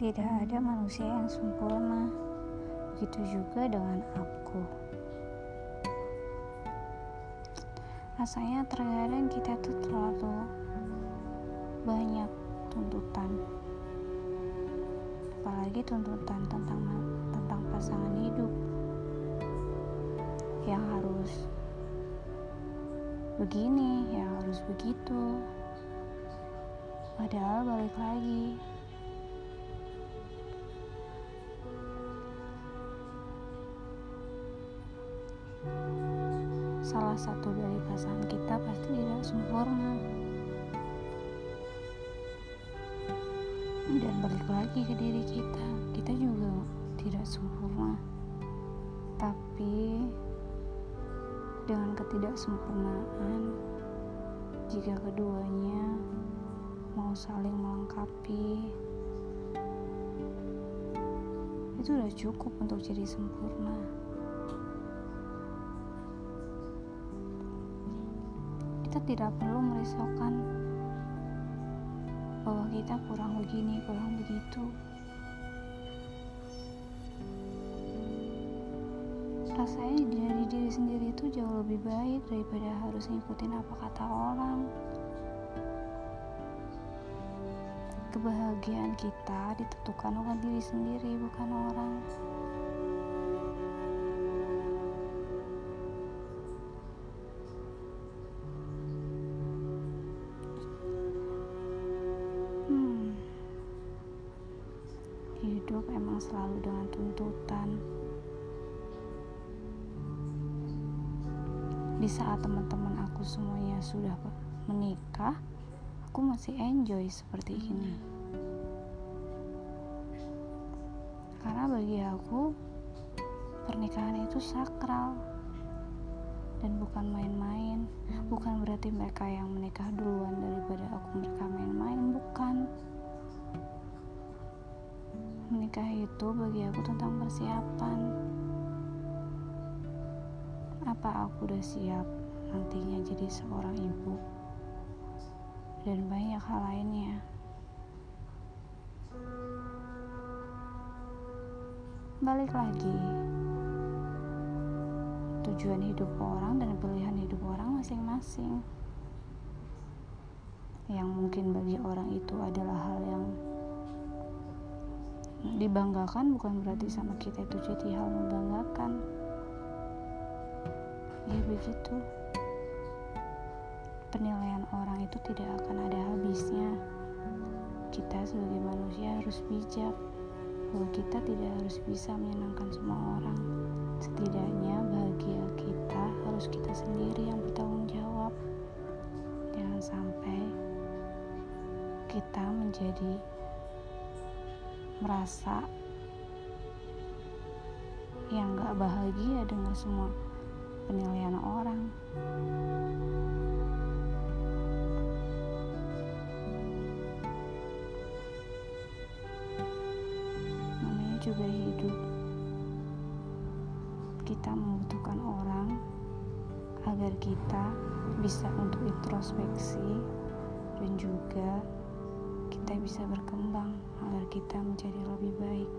Tidak ada manusia yang sempurna. Begitu juga dengan aku. Rasanya terkadang kita tuh terlalu banyak tuntutan. Apalagi tuntutan tentang tentang pasangan hidup yang harus begini, yang harus begitu. Padahal balik lagi salah satu dari pasangan kita pasti tidak sempurna. Dan balik lagi ke diri kita kita juga tidak sempurna. Tapi dengan ketidaksempurnaan jika keduanya mau saling melengkapi itu udah cukup untuk jadi sempurna kita tidak perlu merisaukan bahwa kita kurang begini, kurang begitu. Rasanya dari diri sendiri itu jauh lebih baik daripada harus ngikutin apa kata orang. Kebahagiaan kita ditentukan oleh diri sendiri, bukan orang. Selalu dengan tuntutan. Di saat teman-teman aku semuanya sudah menikah, aku masih enjoy seperti ini. Karena bagi aku, pernikahan itu sakral dan bukan main-main. Bukan berarti mereka yang menikah duluan daripada aku mereka main-main, bukan menikah itu bagi aku tentang persiapan. Apa aku udah siap nantinya jadi seorang ibu? Dan banyak hal lainnya. Balik lagi. Tujuan hidup orang dan pilihan hidup orang masing-masing. Yang mungkin bagi orang itu adalah hal yang dibanggakan bukan berarti sama kita itu jadi hal membanggakan. Ya begitu. Penilaian orang itu tidak akan ada habisnya. Kita sebagai manusia harus bijak. Bahwa kita tidak harus bisa menyenangkan semua orang. Setidaknya bahagia kita harus kita sendiri yang bertanggung jawab. Jangan sampai kita menjadi merasa yang gak bahagia dengan semua penilaian orang. Namanya juga hidup. Kita membutuhkan orang agar kita bisa untuk introspeksi dan juga kita bisa berkembang agar kita menjadi lebih baik.